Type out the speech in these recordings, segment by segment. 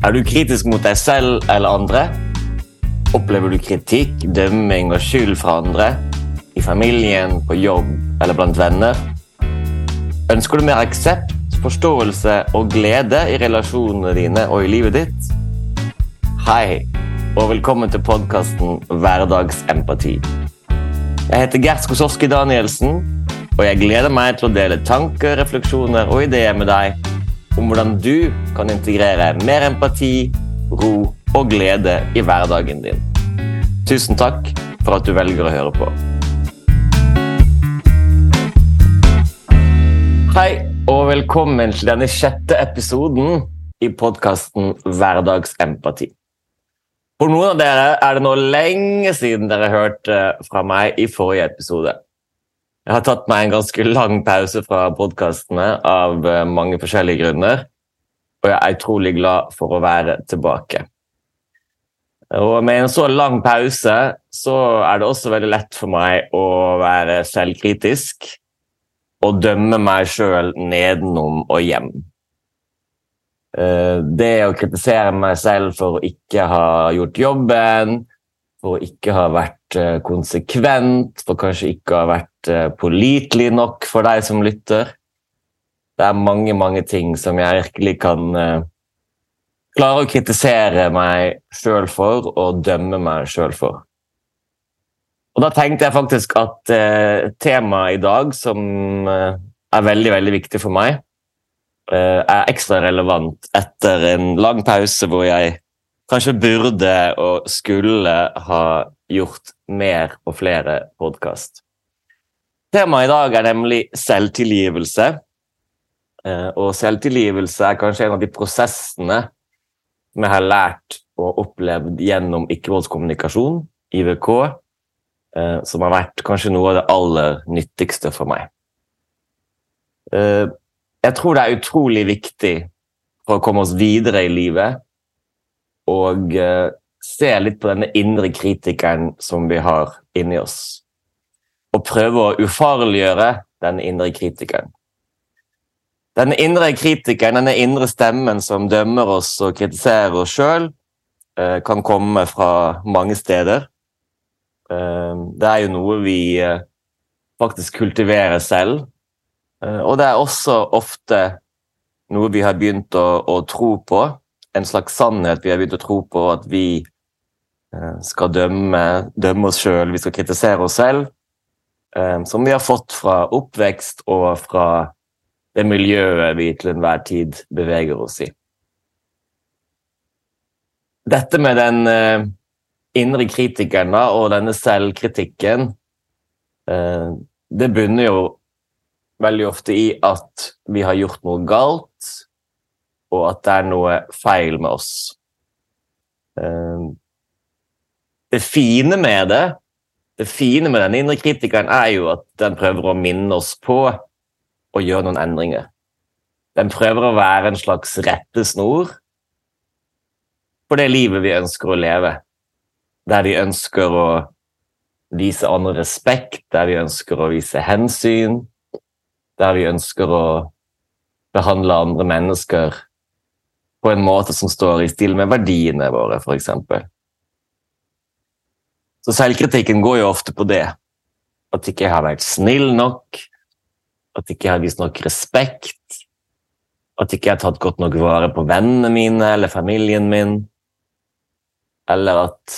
Er du kritisk mot deg selv eller andre? Opplever du kritikk, dømming og skyld fra andre? I familien, på jobb eller blant venner? Ønsker du mer aksept, forståelse og glede i relasjonene dine og i livet ditt? Hei, og velkommen til podkasten Hverdagsempati. Jeg heter Gert Skosowski Danielsen, og jeg gleder meg til å dele tanker, refleksjoner og ideer med deg om hvordan du kan integrere mer empati, ro og glede i hverdagen din. Tusen takk for at du velger å høre på. Hei, og velkommen til denne sjette episoden i podkasten Hverdagsempati. For noen av dere er det nå lenge siden dere hørte fra meg i forrige episode. Jeg har tatt meg en ganske lang pause fra podkastene av eh, mange forskjellige grunner, og jeg er utrolig glad for å være tilbake. Og med en så lang pause så er det også veldig lett for meg å være selvkritisk og dømme meg sjøl nedenom og hjem. Eh, det å kritisere meg selv for å ikke ha gjort jobben, for å ikke ha vært eh, konsekvent, for kanskje ikke å ha vært pålitelig nok for deg som lytter. Det er mange, mange ting som jeg virkelig kan uh, klare å kritisere meg sjøl for og dømme meg sjøl for. Og da tenkte jeg faktisk at uh, temaet i dag, som er veldig, veldig viktig for meg, er ekstra relevant etter en lang pause hvor jeg kanskje burde og skulle ha gjort mer og flere podkast. Temaet i dag er nemlig selvtilgivelse. Eh, og selvtilgivelse er kanskje en av de prosessene vi har lært og opplevd gjennom ikke-voldskommunikasjon, IVK, eh, som har vært kanskje noe av det aller nyttigste for meg. Eh, jeg tror det er utrolig viktig for å komme oss videre i livet og se litt på denne indre kritikeren som vi har inni oss. Og prøve å ufarliggjøre denne indre kritikeren. Denne indre kritikeren, denne indre stemmen som dømmer oss og kritiserer oss sjøl, eh, kan komme fra mange steder. Uh, det er jo noe vi faktisk kultiverer selv. Og det er også ofte noe vi har begynt å, å tro på en slags sannhet vi har begynt å tro på, at vi eh, skal dømme, dømme oss sjøl, vi skal kritisere oss selv, eh, som vi har fått fra oppvekst og fra det miljøet vi til enhver tid beveger oss i. Dette med den eh, indre kritikeren og denne selvkritikken, det bunner jo veldig ofte i at vi har gjort noe galt, og at det er noe feil med oss. Ehm, det fine med det, det fine med denne indre kritikeren, er jo at den prøver å minne oss på å gjøre noen endringer. Den prøver å være en slags rettesnor for det livet vi ønsker å leve. Der vi ønsker å vise andre respekt, der vi ønsker å vise hensyn, der vi ønsker å behandle andre mennesker på en måte som står i stil med verdiene våre, f.eks. Så selvkritikken går jo ofte på det. At ikke jeg har vært snill nok, at ikke jeg har vist nok respekt, at ikke jeg har tatt godt nok vare på vennene mine eller familien min, eller at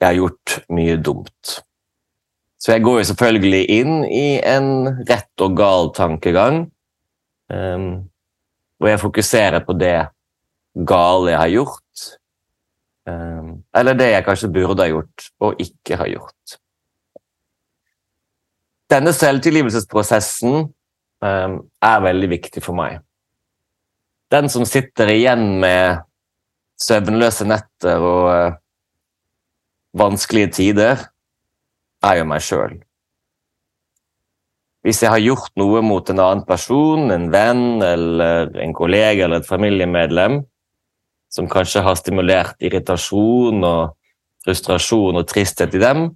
jeg har gjort mye dumt. Så jeg går jo selvfølgelig inn i en rett og gal tankegang, um, og jeg fokuserer på det gale jeg har gjort, eller det jeg kanskje burde ha gjort og ikke har gjort. Denne selvtilgivelsesprosessen ehm, er veldig viktig for meg. Den som sitter igjen med søvnløse netter og eh, vanskelige tider, er jo meg sjøl. Hvis jeg har gjort noe mot en annen person, en venn eller en kollega eller et familiemedlem, som kanskje har stimulert irritasjon og frustrasjon og tristhet i dem,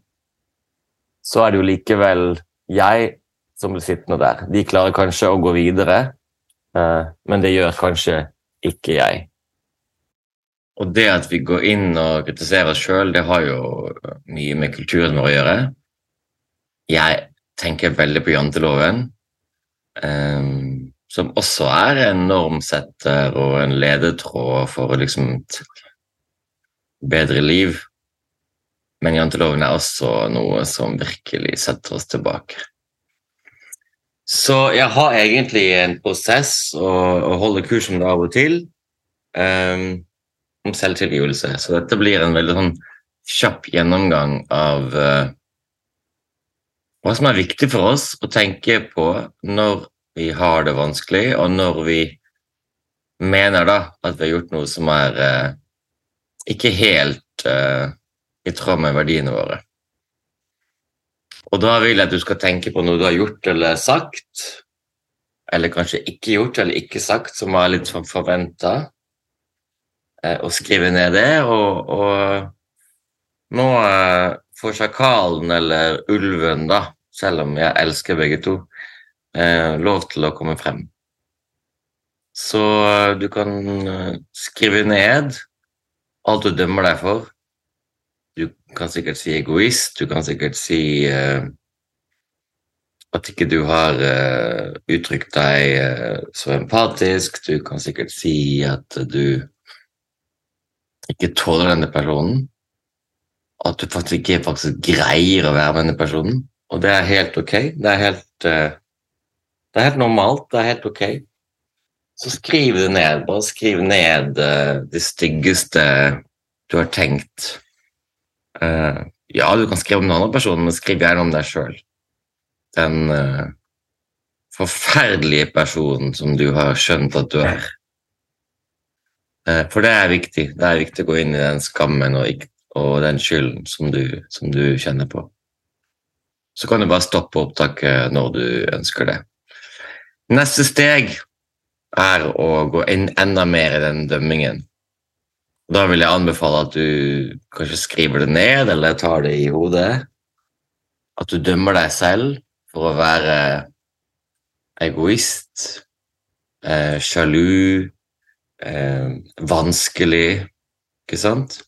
så er det jo likevel jeg som blir sittende der. De klarer kanskje å gå videre, eh, men det gjør kanskje ikke jeg. Og det at vi går inn og kritiserer oss sjøl, det har jo mye med kulturen vår å gjøre. Jeg tenker veldig på janteloven, um, som også er en normsetter og en ledetråd for liksom et bedre liv. Men janteloven er også noe som virkelig setter oss tilbake. Så jeg har egentlig en prosess og, holder kurs om det av og til. Um, om selvtilgivelse. Så dette blir en veldig sånn kjapp gjennomgang av uh, hva som er viktig for oss å tenke på når vi har det vanskelig, og når vi mener da at vi har gjort noe som er eh, ikke helt eh, i tråd med verdiene våre. Og da vil jeg at du skal tenke på noe du har gjort eller sagt, eller kanskje ikke gjort eller ikke sagt, som var litt sånn forventa, eh, og skrive ned det. Og, og nå eh, får sjakalen eller ulven, da, selv om jeg elsker begge to, eh, lov til å komme frem. Så du kan skrive ned alt du dømmer deg for, du kan sikkert si egoist, du kan sikkert si eh, at ikke du har uh, uttrykt deg uh, så empatisk. Du kan sikkert si at du ikke tåler denne personen. At du faktisk ikke faktisk greier å være med denne personen. Og det er helt ok. Det er helt, det er helt normalt. Det er helt ok. Så skriv det ned. Bare skriv ned det styggeste du har tenkt Uh, ja, du kan skrive om den andre personen, men skriv gjerne om deg sjøl. Den uh, forferdelige personen som du har skjønt at du er. Uh, for det er viktig. Det er viktig å gå inn i den skammen og, og den skylden som du, som du, kjenner på. Så kan du bare stoppe opptaket når du ønsker det. Neste steg er å gå inn enda mer i den dømmingen. Da vil jeg anbefale at du kanskje skriver det ned, eller tar det i hodet. At du dømmer deg selv for å være egoist, eh, sjalu, eh, vanskelig, ikke sant?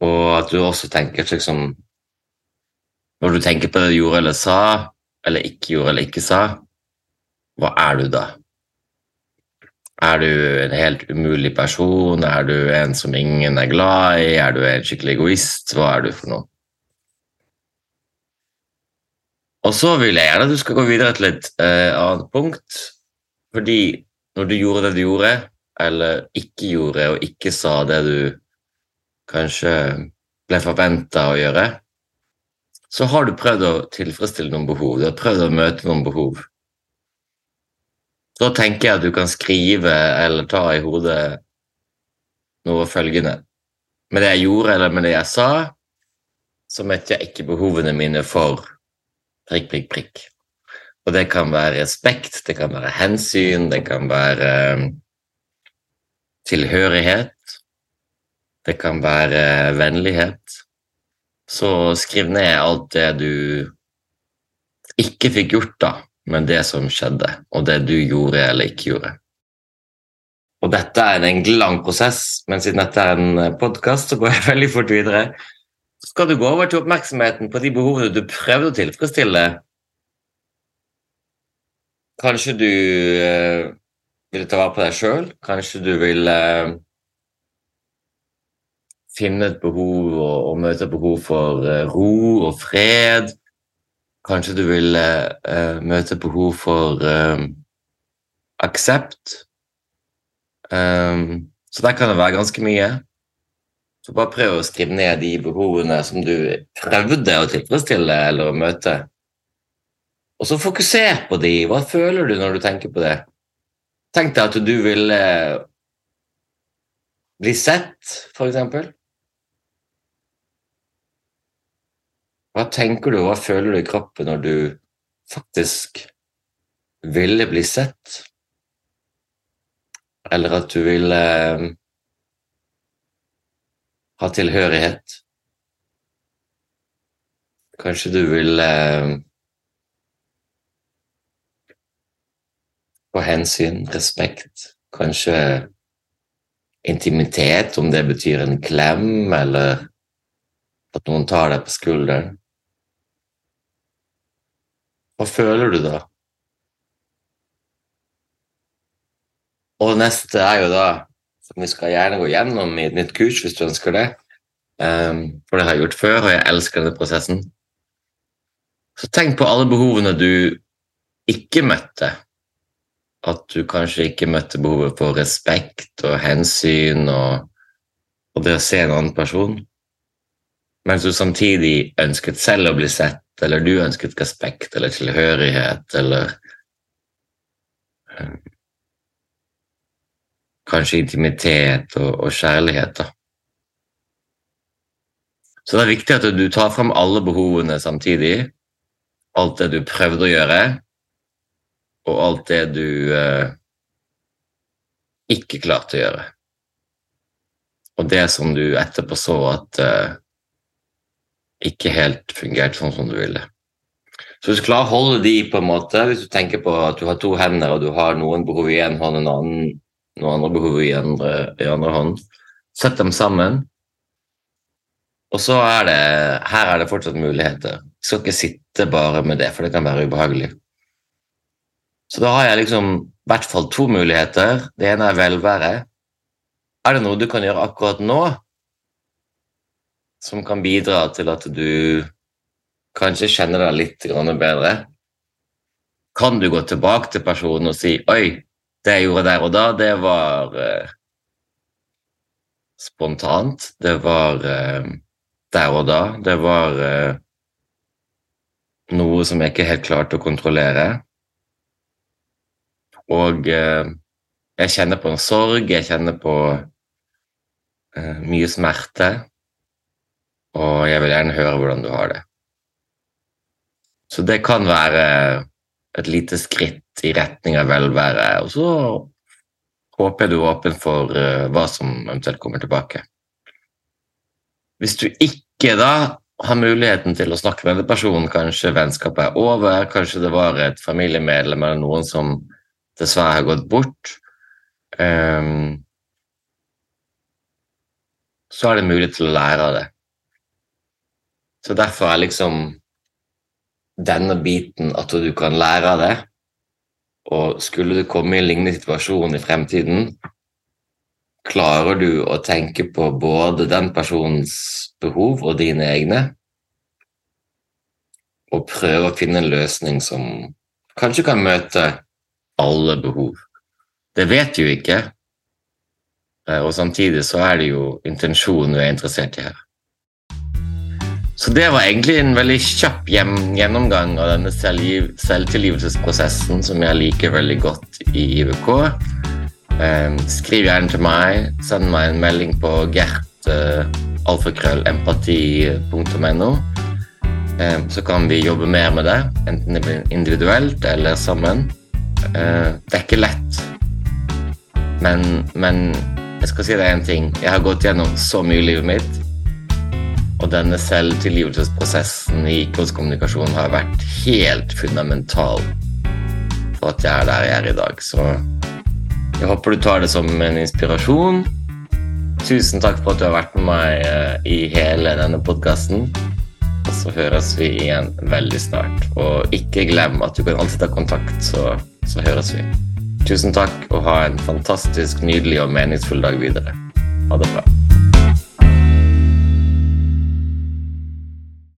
Og at du også tenker liksom Når du tenker på det du gjorde eller sa, eller ikke gjorde eller ikke sa, hva er du da? Er du en helt umulig person? Er du en som ingen er glad i? Er du en skikkelig egoist? Hva er du for noe? Og så vil jeg gjerne at du skal gå videre til et uh, annet punkt. Fordi når du gjorde det du gjorde, eller ikke gjorde og ikke sa det du kanskje ble forventa å gjøre, så har du prøvd å tilfredsstille noen behov. Du har prøvd å møte noen behov. Da tenker jeg at du kan skrive eller ta i hodet noe følgende. Med det jeg gjorde, eller med det jeg sa, så møtte jeg ikke behovene mine for prikk, prikk, prikk. Og det kan være respekt, det kan være hensyn, det kan være um, tilhørighet. Det kan være vennlighet. Så skriv ned alt det du ikke fikk gjort, da men det som skjedde, og det du gjorde eller ikke gjorde. Og dette er en lang prosess, men siden dette er en podkast, så går jeg veldig fort videre. Så skal du gå over til oppmerksomheten på de behovene du prøvde å tilfredsstille. Kanskje du øh, vil ta vare på deg sjøl. Kanskje du vil øh, finne et behov og, og, møte et behov for øh, ro og fred. Kanskje du vil uh, møte behov for uh, aksept. Um, så der kan det være ganske mye. Så bare prøv å skrive ned de behovene som du prøvde å tilfredsstille eller å møte. Og så fokuser på de. Hva føler du når du tenker på det? Tenk deg at du vil uh, bli sett, for eksempel. Hva tenker du, hva føler du i kroppen når du faktisk ville bli sett? Eller at du ville eh, ha tilhørighet? Kanskje du vil eh, få hensyn, respekt, kanskje intimitet, om det betyr en klem, eller at noen tar deg på skulderen. Hva føler du da? Og neste er jo da, som vi skal gjerne gå gjennom i et nytt kurs hvis du ønsker det, um, for det har jeg gjort før, og jeg elsker denne prosessen. Så tenk på alle behovene du ikke møtte. At du kanskje ikke møtte behovet for respekt og hensyn og, og det å se en annen person, mens du samtidig ønsket selv å bli sett, eller du ønsket respekt eller tilhørighet eller um, kanskje intimitet og, og kjærlighet. Da. Så det er viktig at du tar frem alle behovene samtidig. Alt det du prøvde å gjøre, og alt det du eh, ikke klarte å gjøre. Og det som du etterpå så at eh, ikke helt fungert sånn som du ville. Så hvis du klarer å holde de på en måte, hvis du tenker på at du har to hender og du har noen behov i én hånd og en annen noen andre behov i andre, i andre hånd. Sett dem sammen. Og så er det Her er det fortsatt muligheter. Jeg skal ikke sitte bare med det, for det kan være ubehagelig. Så da har jeg liksom i hvert fall to muligheter. Det ene er velvære. Er det noe du kan gjøre akkurat nå som kan bidra til at du kanskje kjenner deg litt bedre? Kan du gå tilbake til personen og si 'oi, det jeg gjorde der og da, det var eh, spontant. Det var eh, der og da. Det var eh, noe som jeg ikke helt klarte å kontrollere. Og eh, jeg kjenner på en sorg, jeg kjenner på eh, mye smerte. Og jeg vil gjerne høre hvordan du har det. Så det kan være et lite skritt i retning av velvære. Og så håper jeg du er åpen for uh, hva som eventuelt kommer tilbake. Hvis du ikke da har muligheten til å snakke med den personen, kanskje vennskapet er over, kanskje det var et familiemedlem eller noen som dessverre har gått bort, um, så er det mulig til å lære av det. Så derfor er liksom denne biten at du kan lære av det, og skulle du komme i en lignende situasjon i fremtiden, klarer du å tenke på både den personens behov og dine egne, og prøve å finne en løsning som kanskje kan møte alle behov. Det vet du ikke, eh, og samtidig så er det jo intensjonen du er interessert i her. Så det var egentlig en veldig kjapp gjennomgang av denne selvtilgivelsesprosessen som jeg liker veldig godt i IVK. Ehm, skriv gjerne til meg. Send meg en melding på gertalfakrøllempati.no. Ehm, så kan vi jobbe mer med det, enten individuelt eller sammen. Ehm, det er ikke lett, men, men jeg skal si deg én ting. Jeg har gått gjennom så mye i livet mitt og denne selvtilgivelsesprosessen i kommunikasjon har vært helt fundamental for at jeg er der jeg er i dag. Så jeg håper du tar det som en inspirasjon. Tusen takk for at du har vært med meg eh, i hele denne podkasten. Og så høres vi igjen veldig snart. Og ikke glem at du kan alltid ta kontakt, så, så høres vi. Tusen takk, og ha en fantastisk, nydelig og meningsfull dag videre. Ha det bra.